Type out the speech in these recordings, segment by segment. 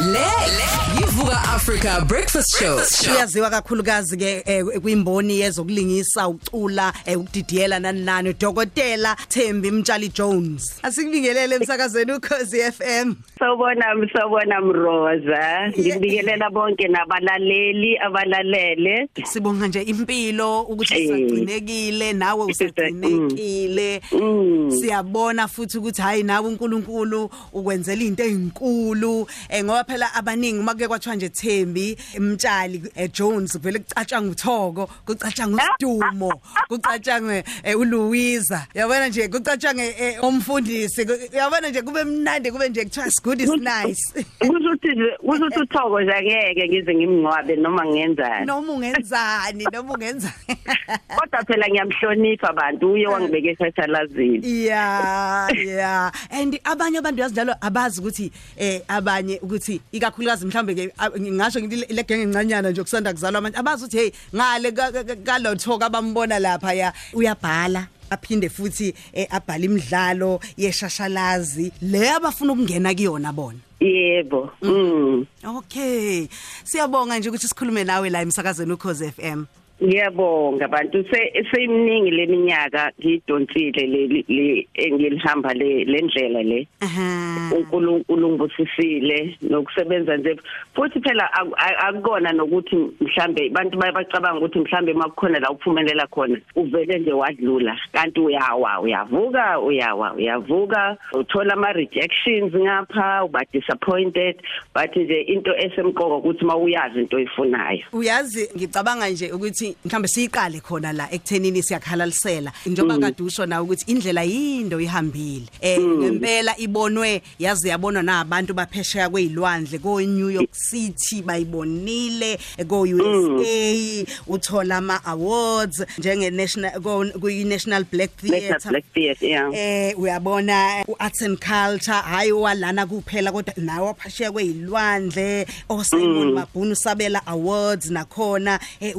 Le yivuka Africa Breakfast Show. uyaziwa kakhulukazi ke eh, kwimboni yezokulingisa ucula eh, ukudidiyela nani nani dokotela Thembi Mtshali Jones asikubingelele emsakazweni ukhozi FM Sawubona sawubona Mroza ngibikelela bonke nabalaleli abalalele sibonga nje impilo ukuthi Eh. sisagcinekile nawe usagcinekile Mm. siyabona futhi ukuthi hayi nawe uNkulunkulu ukwenzela into ezinkulu eh ngoba phela abaningi uma kuke kwathiwa nje Thembi Mtshali eh, Jones vele kucatshanga uthoko kucatshanga uSidumo kucatshanga eh, uLouisa yabona nje kucatshanga eh, umfundisi ku- yabona nje kube mnandi kube nje kuthiwa is good is nice. Kuzuthi kuzuthi uthoko nje angeke ngize ngimngcwabe noma ngenzani noma ungenzani noma ungenzani. Kodwa phela ngiyamhlonipha abantu uye wangibeka ekhashalazini Yeah yeah. And abanye abantu yazinjalo abazi ukuthi eh abanye ukuthi ikakhulukazi mhlambe ke a- ngingasho ngithi le genge encanyana nje kusanda kuzalwa abantu abazi ukuthi hey ngale kalothoka abambona lapha ya uyabhala aphinde futhi eh, abhala imidlalo yeshashalazi le abafuna ukungena kuyona bona. Yebo mm. okay. Siyabonga nje ukuthi sikhulume nawe la emsakazweni ukhoze FM ngiyabonga abantu se seyiminingi leminyaka ngidonsile le engilihamba le lendlela le. uNkulunkulu ngibusisile nokusebenza nje. Futhi phela akukona nokuthi mhlambe abantu bayabacabanga ukuthi mhlambe makukhona la uphumelela khona uvele nje wadlula. Kanti uyawa uyavuka uyawa uyavuka. Uthola ama rejections ngapha uba disappointed but nje into esemqoka ukuthi mawuyazi into oyifunayo. Uyazi ngicabanga nje ukuthi mhlambe siyiqale khona la ekuthenini siyakhalalisela njengoba kade usho nawe ukuthi indlela yindo ihambile. Eh ngempela ibonwe yazi yabonwa nabantu baphesheya kwezilwandle ko New York City bayibonile ko USA uthola ama awards njenge national ku National Black Theatre Black Theatre yeah. Eh uyabona uarts and culture hayi walana kuphela kodwa nawe waphasheya kwezilwandle oSimon Mabhunu sabela awards nakhona eh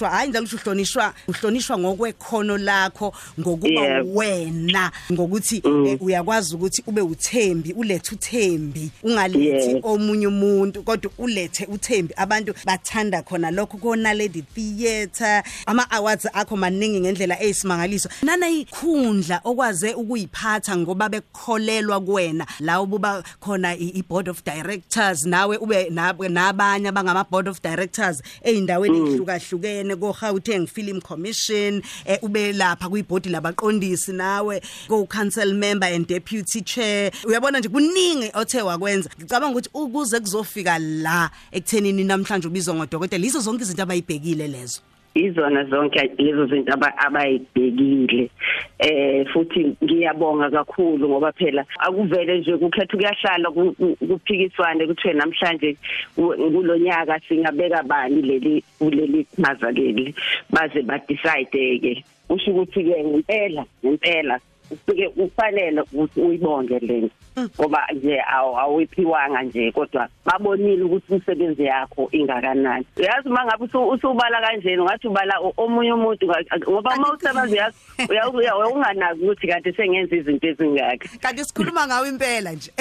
uhlonishwa hayi njalo uhlonishwa uhlonishwa ngokwekhono lakho ngokuba Yebo. wena ngokuthi eh, uyakwazi ukuthi ube uthembi ulethe uthembi ungalethi Yes. omunye umuntu kodwa ulethe uthembi. Abantu bathanda khona lokho kona lady theater ama awards akho maningi ngendlela eyisimangaliso. Nana ikhundla okwaze ukuyiphatha ngoba bekholelwa kuwena la ububa khona i i- board of directors nawe ube nab- nabanye abangama board of directors eindaweni ehlukahlukene ko Gauteng Film Commission eh, ube lapha kwi board labaqondisi nawe ko council member and deputy chair. Uyabona nje kuningi othe wakwenza. Ngicabanga ukuthi ukuze kuzofika la ekuthenini namhlanje ubizwa ngodokotela izo zonke izinto abayibhekile lezo. Izona zonke lezo zinto aba- abayibhekile eh futhi ngiyabonga kakhulu ngoba phela akuvele nje kukhetha kuyahlala ku- ku- kuphikiswane kuthiwe namhlanje ku- kulonyaka singabeka bani leli kuleli chaza leli baze ba decide ke usho ukuthi ke ngempela ngempela ufike ufanele ukuthi uyibonge lento ngoba nje awu- awuyiphiwanga nje kodwa babonile ukuthi umsebenzi yakho ingakanani. Uyazi mangabe usu- usubala kanjeni ungathi ubala omunye umuntu ngoba uma usebenza uyazi uya- uya- unganaki ukuthi kanti sengenza izinto ezingaka kanti sikhuluma ngawe impela nje.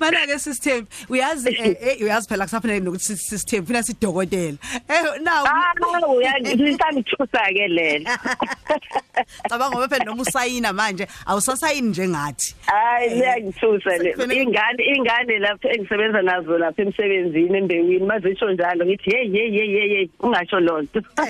Mana ke system uyazi eh, eh, uyazi phela kusafanele nokuthi system funa sidokotela. Eh now ah uyangithusa ke lela cabanga ngoba phela noma usayina manje awusasayini njengathi hayi liyangithusa le Kufanele- ingane ingane lapha engisebenza nazo lapha emsebenzini embewini mazisho njalo ngithi hey hey hey hey hey, ungasho lonto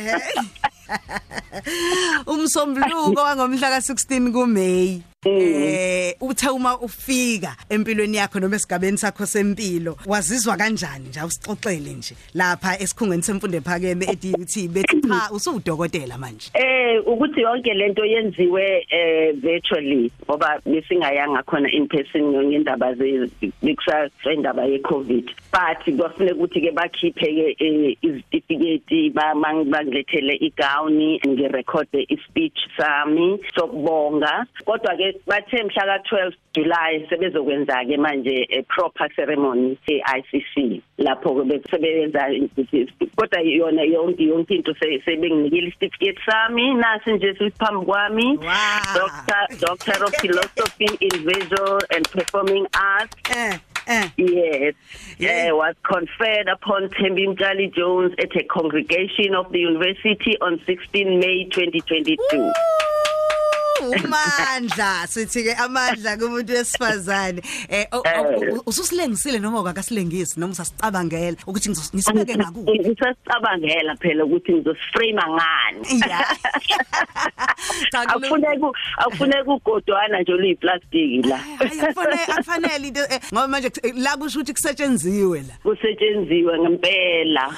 umsombuluko wangomhla ka16 kuMay eh uthe uma ufika empilweni yakho noma esigabeni sakho sempilo wazizwa kanjani nje? Usixoxele nje. Lapha esikhungweni semfundo ephakeme eDUT bethi cha usudokotela manje. Eh ukuthi yonke lento yenziwe eh virtually ngoba besingayanga khona in person ngendaba ze bikusasendaba ye COVID but kwafuneka ukuthi ke bakhiphe ke eh, izitifiketi bangilethele igown ngirecord ispeech sami sokubonga. Kodwa ke bathe mhla ka12 July sebezokwenza ke manje a proper ceremony eICC lapho ke besebenza kodwa yona yonke yonke into sebenginikile certificate sami nasi nje siphambi kwami doctor doctor of philosophy in visual and performing arts eh Eh. Yes. Yeah. Uh, was conferred upon Thembi Mtali Jones at a congregation of the university on 16 May 2022. Woo! Umandla sithi ke amandla kumuntu wesifazane. Eh, eh. ususilengisile noma akasilengisi noma usasicabangela ukuthi ngisibeke ngakubo ngisasicabangela phela ukuthi ngizosiframe ngani. Akufuneki akufuneki ugodwana nje oluyiplastic la. Akufanele akufanele into eh, ngoba manje la kusho ukuthi kusetshenzwe la. Kusetshenzwe ngempela.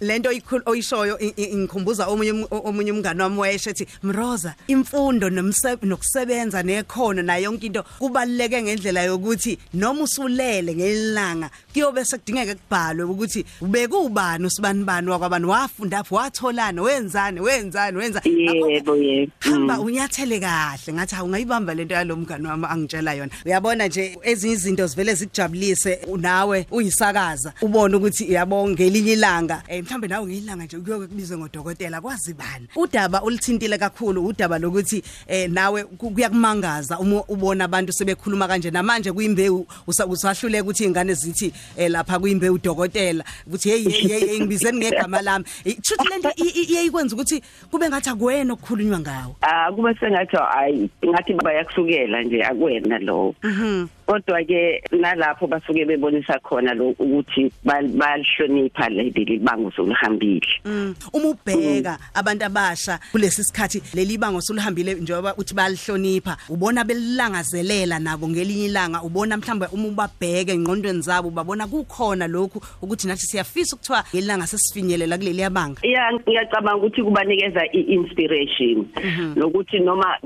Lento oyishoyo ngikhumbuza omunye omunye umngane wami wayesho ethi mroza imfundo noms nokusebenza nekhono nayo yonke into kubaluleke ngendlela yokuthi noma usulele ngelanga kuyobe sekudingeka kubhalwe ukuthi ubekubani usibani bani wakwabani wafunda apho watholana wenzani wenzani wenza yebo yebo hamba mm. unyathele kahle ngathi ungayibamba lento yalomngani wami angitshela yona uyabona nje ezinye izinto zivele zikujabulise nawe uyisakaza ubone ukuthi yabo ngelinye ilanga eh mhlambe nawe ngelilanga nje kuyoke kubizwe ngodokotela kwazi bani udaba ulithintile kakhulu udaba lokuthi eh nawe kuyakumangaza uma ubona abantu sebekhuluma kanje. Namanje kuyimbewu usahluleka ukuthi ingane zithi eh, lapha kuyimbewu dokotela ukuthi hey hey ngibizeni ngegama lami. Kushuthi lento iyayikwenza ukuthi kube ngathi akuwena okukhulunywa ngawo. Ah kube sengathi ayi ngathi bayakusukela nje akuwena lo mhm. Kodwa ke nalapho basuke bebonisa khona lo ukuthi balihlonipha leli libango solihambile mm. uma ubheka abantu abasha kulesi sikhathi leli bango solihambile njengoba uthi balihlonipha ubona belilangazelela nabo ngelinye ilanga ubona mhlawumbe uma ubabheke engqondweni zabo babona kukhona lokhu ukuthi nathi siyafisa ukuthiwa ngelanga sesifinyelela kuleli yabanga yeah ngiyacabanga ukuthi kubanikeza i-inspiration mhm. nokuthi noma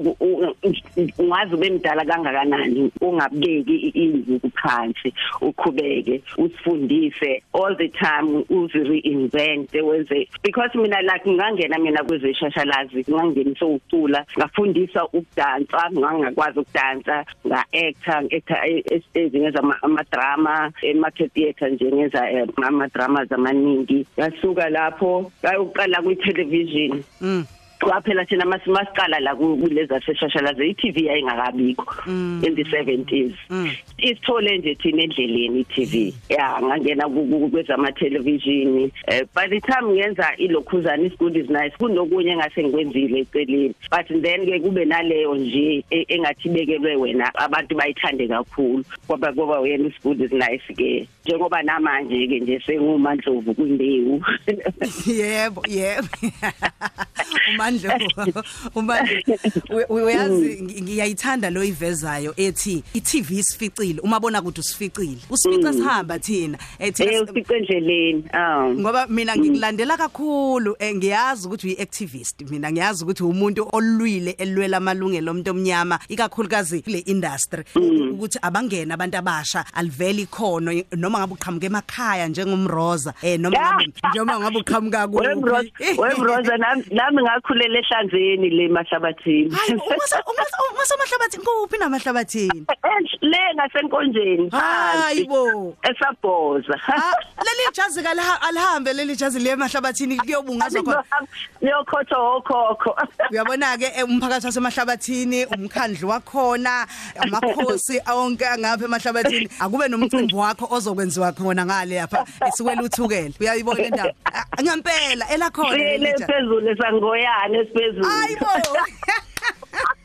ungazi ube mdala kangakanani ungabeki izwi phansi uqhubeke usifundise. All the time uzi reinvent wenze because mina like ngangena mina kwezeshashalazi ngangenisa ucula ngafundisa ukudansa ngangakwazi ukudansa nga actor actor estage ngenza ama drama emarket theater nje ngenza eh, ama dramas amaningi yasuka lapho ngayoqala kwi television mm. Kwaphela thina masiqala la kuleza seshashalaze iTV ayingakabikho mm. in the 70s mm. isithole nje thina endleleni iTV ya ngangena kwezama television eh, by the time ngenza ilokhuzana ischool is nice kunokunye ngase ngikwenzile eceleni. But then ke kube naleyo nje e, engathi bekelwe wena abantu bayithande kakhulu. Ngoba ngoba wena ischool is nice ke. Njengoba namanje ke nje sengumandlovu kwimbewu. Yebo yebo. umandla umandla. Uyazi ngiyayithanda lo ivezayo ethi iTV isificile umabona kuthi usificile. Usifica mm. sihamba thina. Ethi eh, ufice endleleni. Ah ngoba mina ngikulandela kakhulu eh, ngiyazi ukuthi uyiactivist mina ngiyazi ukuthi umuntu olwile elwela amalungelo omuntu omnyama ikakhulukazi kule industry. Mm. ukuthi abangena abantu abasha aliveli ikhono noma ngabe uqhamuka emakhaya njengomroza eh noma ngabe njengoba ngabe uqhamuka ku wemroza nami ngakhu ngikhulela ehlanzeni le mahlabathini. Hayi ungasamahlabathini kuphi namahlabathini le ngasenkonjeni hayibo esabhoza. Leli jazi kalihambe leli jazi le mahlabathini kuyobungazwa khona? yokhotho okhokho. Uyabona ke eh, umphakathi wasemahlabathini umkhandlu wakhona amakhosi onke angapha emahlabathini akube nomcimbi wakho ozokwenziwa khona ngale lapha esikwela uthukela uyayibona indaba? Ngempela elakhona leli phezulu esiphezulu hayibo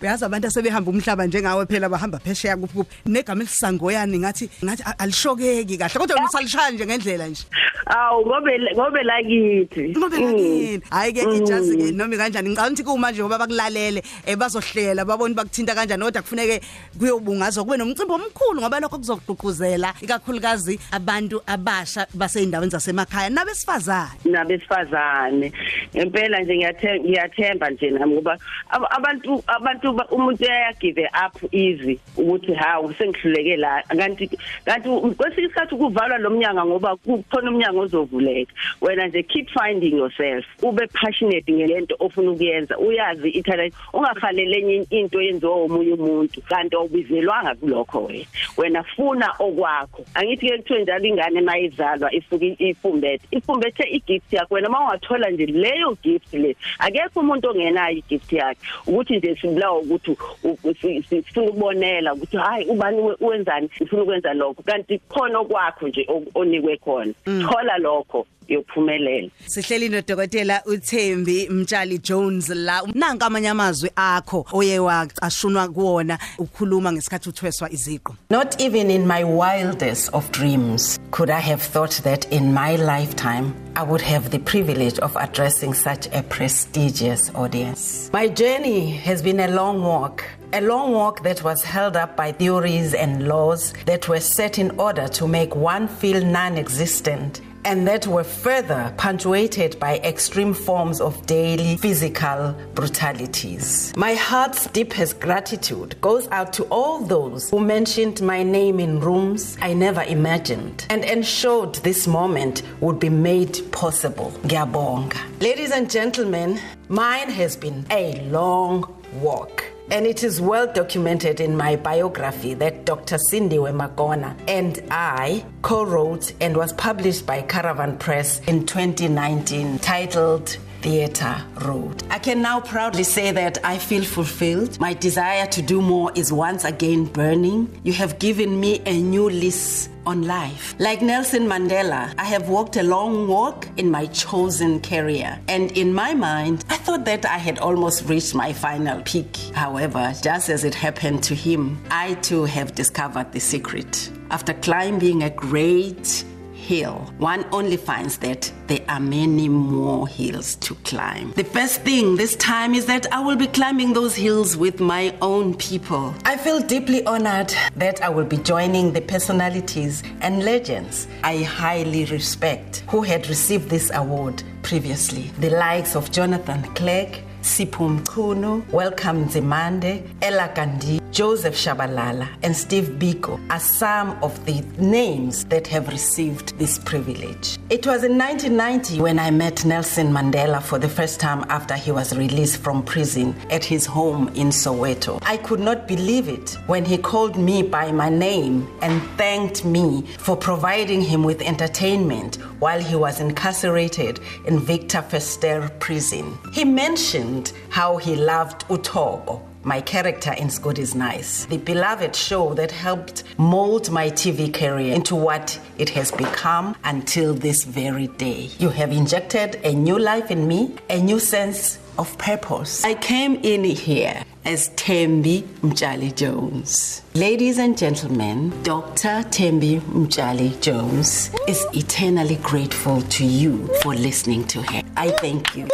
uyazi abantu asebehamba umhlaba njengawe phela bahamba phesheya kuphi kuphi. Negama elisangoyani ngathi ngathi alishokeki kahle kodwa usalishaya nje ngendlela nje. Awu ngobe ngobe lakithi. Ngobe lakini hayi ke ijazi ke noma kanjani? Ngicabanga ukuthi kumanje ngoba bakulalele bazohlela babona bakuthinta kanjani kodwa kufuneke kuyobungazwa kube nomcimbi omkhulu ngoba lokho kuzogqugquzela ikakhulukazi abantu abasha baseyindaweni zasemakhaya nabesifazane. Nabesifazane. Impela nje ngiyathemba ngiyathemba nje nami ngoba abantu abantu umuntu umuntu uyagive up easy ukuthi hawu sengihluleke la. Kanti kanti kwesinye isikhathi kuvalwa lo mnyanga ngoba kukhona umnyango ozovuleka. Wena nje keep finding yourself. Ube passionate ngelento ofuna ukuyenza. Uyazi ithala ungafanele enye into yenziwa omunye umuntu kanti awubizelwanga kulokho wena. Wena funa okwakho. Angithi ke kuthiwe njalo ingane mayizalwa ifuke ifumbethe ifumbethe igift yakho. Wena mawungathola nje leyo gift le akekho umuntu ongenayo igift yakhe. Ukuthi nje sibulawa ukuthi sifuna ukubonela ukuthi hayi ubani wenzani? Ufuna ukwenza lokho. Kanti khona okwakho nje onikwe khona. Thola lokho. Yophumelela sihleli nodokotela uThembi Mtshali Jones la nanka amanye amazwi akho oye waqashunwa kuona ukhuluma ngesikhathi uthweswa iziqo Not even in my wildest of dreams could I have thought that in my lifetime I would have the privilege of addressing such a prestigious audience. My journey has been a long walk. A long walk that was held up by theories and laws that were set in order to make one feel non existent and that were further punctuated by extreme forms of daily physical brutalities. My heart's deepest gratitude goes out to all those who mentioned my name in rooms I never imagined and ensured this moment would be made possible. Ngiyabonga. Ladies and gentlemen, mine has been a long walk. And it is well documented in my biography that Dr. Cindy Wemagona and I co wrote and was published by Caravan Press in 2019, titled Theatre Road. I can now proudly say that I feel fulfilled. My desire to do more is once again burning. You have given me a new lease on life. Like Nelson Mandela, I have walked a long walk in my chosen career. And in my mind, I thought that I had almost reached my final peak. However, just as it happened to him, I too have discovered the secret. After climbing a great hill, one only finds that there are many more hills to climb. The best thing this time is that I will be climbing those hills with my own people. I feel deeply honored that I will be joining the personalities and legends I highly respect who had received this award previously. The likes of Jonathan Clegg, Sipho Mchunu, Welcome Nzimande, Ella Gandhi, Joseph Shabalala, and Steve Biko are some of the names that have received this privilege. It was in 1990 when I met Nelson Mandela for the first time after he was released from prison at his home in Soweto. I could not believe it when he called me by my name and thanked me for providing him with entertainment while he was incarcerated in Victor Verster prison. He mentioned how he loved Utogo, my character in Good is Nice, the beloved show that helped mold my TV career into what it has become until this very day. You have injected a new life in me, a new sense of purpose. I came in here as Tembi Mjali Jones. Ladies and gentlemen, Dr. Tembi Mjali Jones is eternally grateful to you for listening to her. I thank you.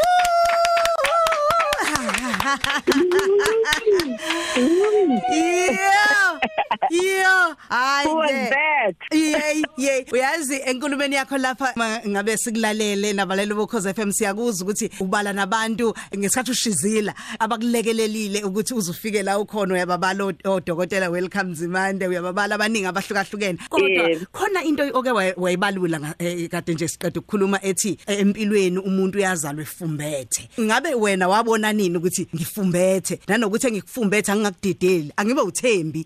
yeah. Yeah Who was hayi that? yey yey. Uyazi enkulumeni yakho lapha ma- ngabe sikulalele nabalelo bokhoze FM siyakuza ukuthi ubala nabantu ngesikhathi ushizila abakulekelelile ukuthi uzufike la ukhona uyababala o- odokotela welcome Zimande uyababala abaningi abahlukahlukene. Kodwa Yebo. khona into oke wayi- wayibalula nga- eh, kade nje siqeda ukukhuluma ethi eh, empilweni umuntu uyazalwa efumbethe. Ngabe wena wabona nini ukuthi ngifumbethe? Nanokuthi ngikufumbethe angingakudideli angibe uthembi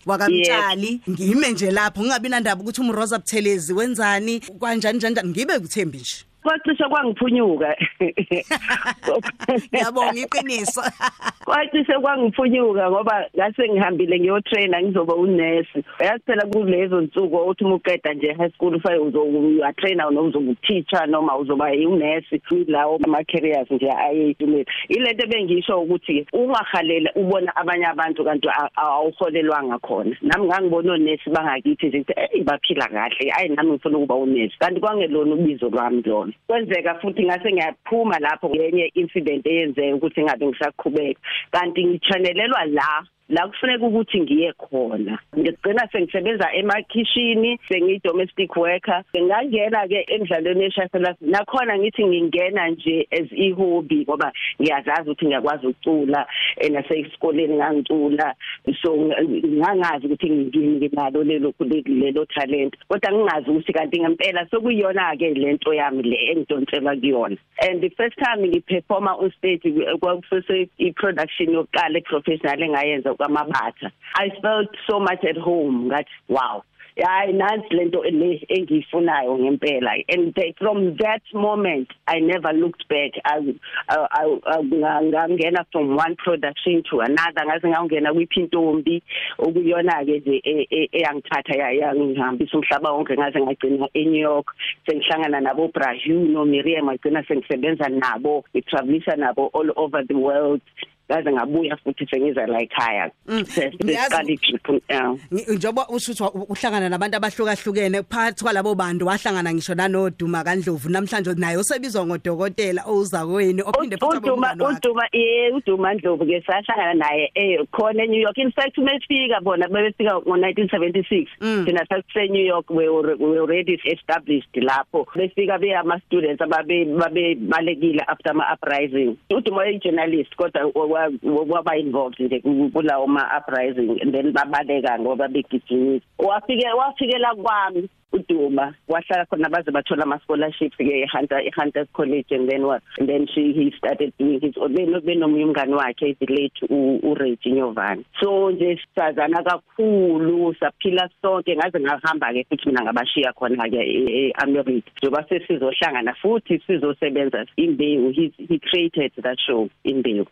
wakamtshali ngime nje lapho ngingabi nandaba ukuthi umroza buthelezi wenzani kanjani kanjani ngibe uthembi nje. Kwacishe kwangiphunyuka. ngiyabonga iqiniso Kwacishe kwangiphunyuka ngoba ngase ngihambile ngiyotrainer ngizoba unesi. Uyazi phela kulezo nsuku uthi umuqeda nje high school ufike uzoba trainer noma uzoba teacher noma uzoba unesi lawo ama careers nje ayeyimile. Ilento bengisho ukuthi ungahalela ubona abanye abantu kanti a- awuholelwanga khona. Nami ngangibona onesi bangakithi nje ukuthi hey baphila kahle. Ayi nami ngifuna ukuba unesi. Kanti kwangelona ubizo lwami lona. Kwenzeka futhi ngase ngiyaphuma lapho ngenye incident eyenzeka ukuthi ngabe ngisaqhubeka. Kanti ngichanelelwa la la kufuneka ukuthi ngiye khona. Ngigcina sengisebenza emakhishini sengiyi domestic worker. Ngingangena ke emidlalweni yeshafela nakhona ngithi ngingena nje as i hobby ngoba ngiyazazi ukuthi ngiyakwazi ukucula nasesikoleni ngangicula. So ngangazi ukuthi nginalo lelo lelo talent. Kodwa ngingazi ukuthi kanti ngempela sokuyona ke lento yami le engidonselwa kuyona. And the first time ngiperforma on stage kwakusese i production yokuqala professional engayenza kwamabatha i felt so much at home ngathi wow. Hayi nansi lento le engiyifunayo ngempela. And from that moment i never looked back. Ngangena from one production to another. Ngaze ngawungena kwiphintombi okuyona ke nje e, e, eyangithatha yangihambisa umhlaba wonke. Ngaze ngagcina eNew York sengihlangana nabo Brazil no Miriam ngagcina sengisebenza nabo ngitravelisha nabo all over the world. Ngaze ngabuya futhi sengiza la ekhaya siqala itrip njengoba ushuthi uhlangana nabantu abahlukahlukene phakathi kwalabo bantu wahlangana ngisho nanoduma kaNdlovu namhlanje naye usebizwa ngodokotela ouza kweni ophinde futhi uduma uduma eh uduma Ndlovu ke sahlangana naye eh khona eNew York. In fact umefika bona bebefika ngo1976 mm. thina sase New York we were already established lapho. Befika be ama students ababe babe balekile after ama uprising uduma oyi journalist kodwa waba involved nje kulawo ma uprising and then babaleka ngoba begijimisa wafike wafikela kwami uduma wahlala khona baze bathola ama scholarships ke eHunter eHunters College and then what and then she he started doing his benomunye umngani wakhe late u Reggie Nyovane so nje sazana kakhulu saphila sonke ngaze ngahamba ke futhi mina ngabashiya khona ke eAmerica. Njoba sesizohlangana futhi sizosebenza imbewu he created that show imbewu.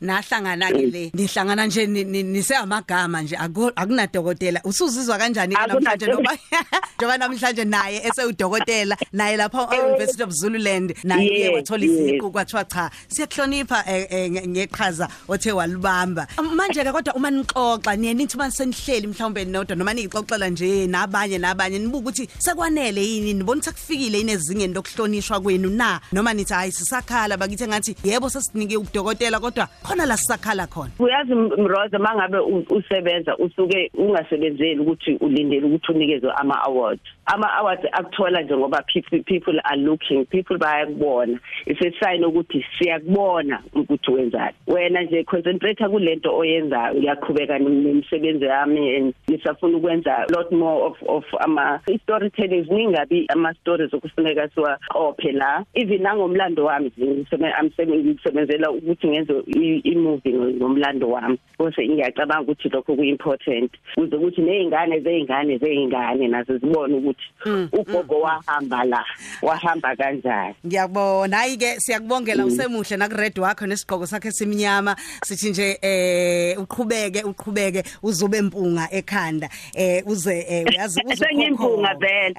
Nahlangana ke le nihlangana nje nise amagama nje akunadokotela usuzizwa kanjani namhlanje? Noma njoba namhlanje naye esewudokotela naye lapha e-University of Zululand naye wathola isiqu kwathiwa cha siyahlonipha eh, eh, ngeqhaza othe walibamba manje ke kodwa uma nixoxa niye nithi uma senihleli mhlawumbe nodwa noma nixoxela nje nabanye nabanye nibuka ukuthi sekwanele yini nibona ukuthi kufikile inezingeni lokuhlonishwa kwenu na? Noma nithi hayi sisakhala. Bakithi ngathi yebo sesinike udokotela kodwa khona la sisakhala khona. Uyazi mroza mangabe usebenza usuke ungasebenzeli ukuthi ulindele ukuthi unikezwe ama awards ama awards akuthola nje ngoba people are looking people bayakubona. It's a sign ukuthi siyakubona ukuthi wenzani. Wena nje concentrate kulento oyenzayo uyaqhubeka nemisebenzi yami and nisafuna ukwenza lot more of of ama storytelling ningabi ama stories okufuneka siwa ophe la. Even nangomlando wami ngisebenzela ukuthi ngenze i-movie ngomlando wami. Bose ngiyacabanga ukuthi lokho kuimportant. Kuze ukuthi nezingane zeingane zeingane nazo zibone ukuthi mm, ugogo mm. wahamba la wahamba kanjani. Ngiyabona hayi ke siyakubongela mm. usemuhle na red wakho nesigqoko sakhe simnyama sithi nje eh uqhubeke uqhubeke uzube impunga ekhanda. Eh uze uyazi uze sengimpunga vele.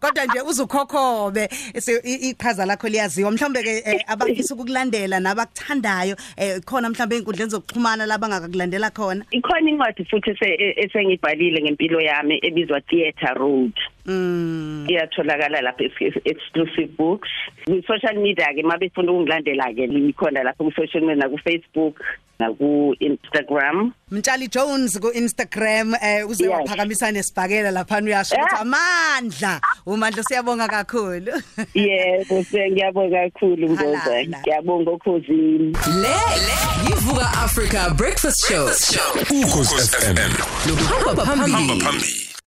Kodwa nje uzukhokhobe iqhaza lakho liyaziwa. Mhlawumbe ke abafisa ukukulandela nabakuthandayo eh khona mhlawumbe inkundleni zokuxhumana labangakakulandela khona? Ikhona incwadi futhi esengibhalile ngempilo yami ebizwa Theatre Road. Mm. iyatholakala lapha exclusive books. Ku social media ke mabefuna ukungilandela ke likhona lapha ku social media ku Facebook na ku Instagram Mtshali Jones ku Instagram eh uze waphakamisa nesibhakela lapha uyasho ukuthi amandla. Umandla siyabonga kakhulu. Yebo ngiyabonga kakhulu mboza ngiyabonga okhosini Le yivuka Africa Breakfast Show. Ukhosi FM lo hamba phambili.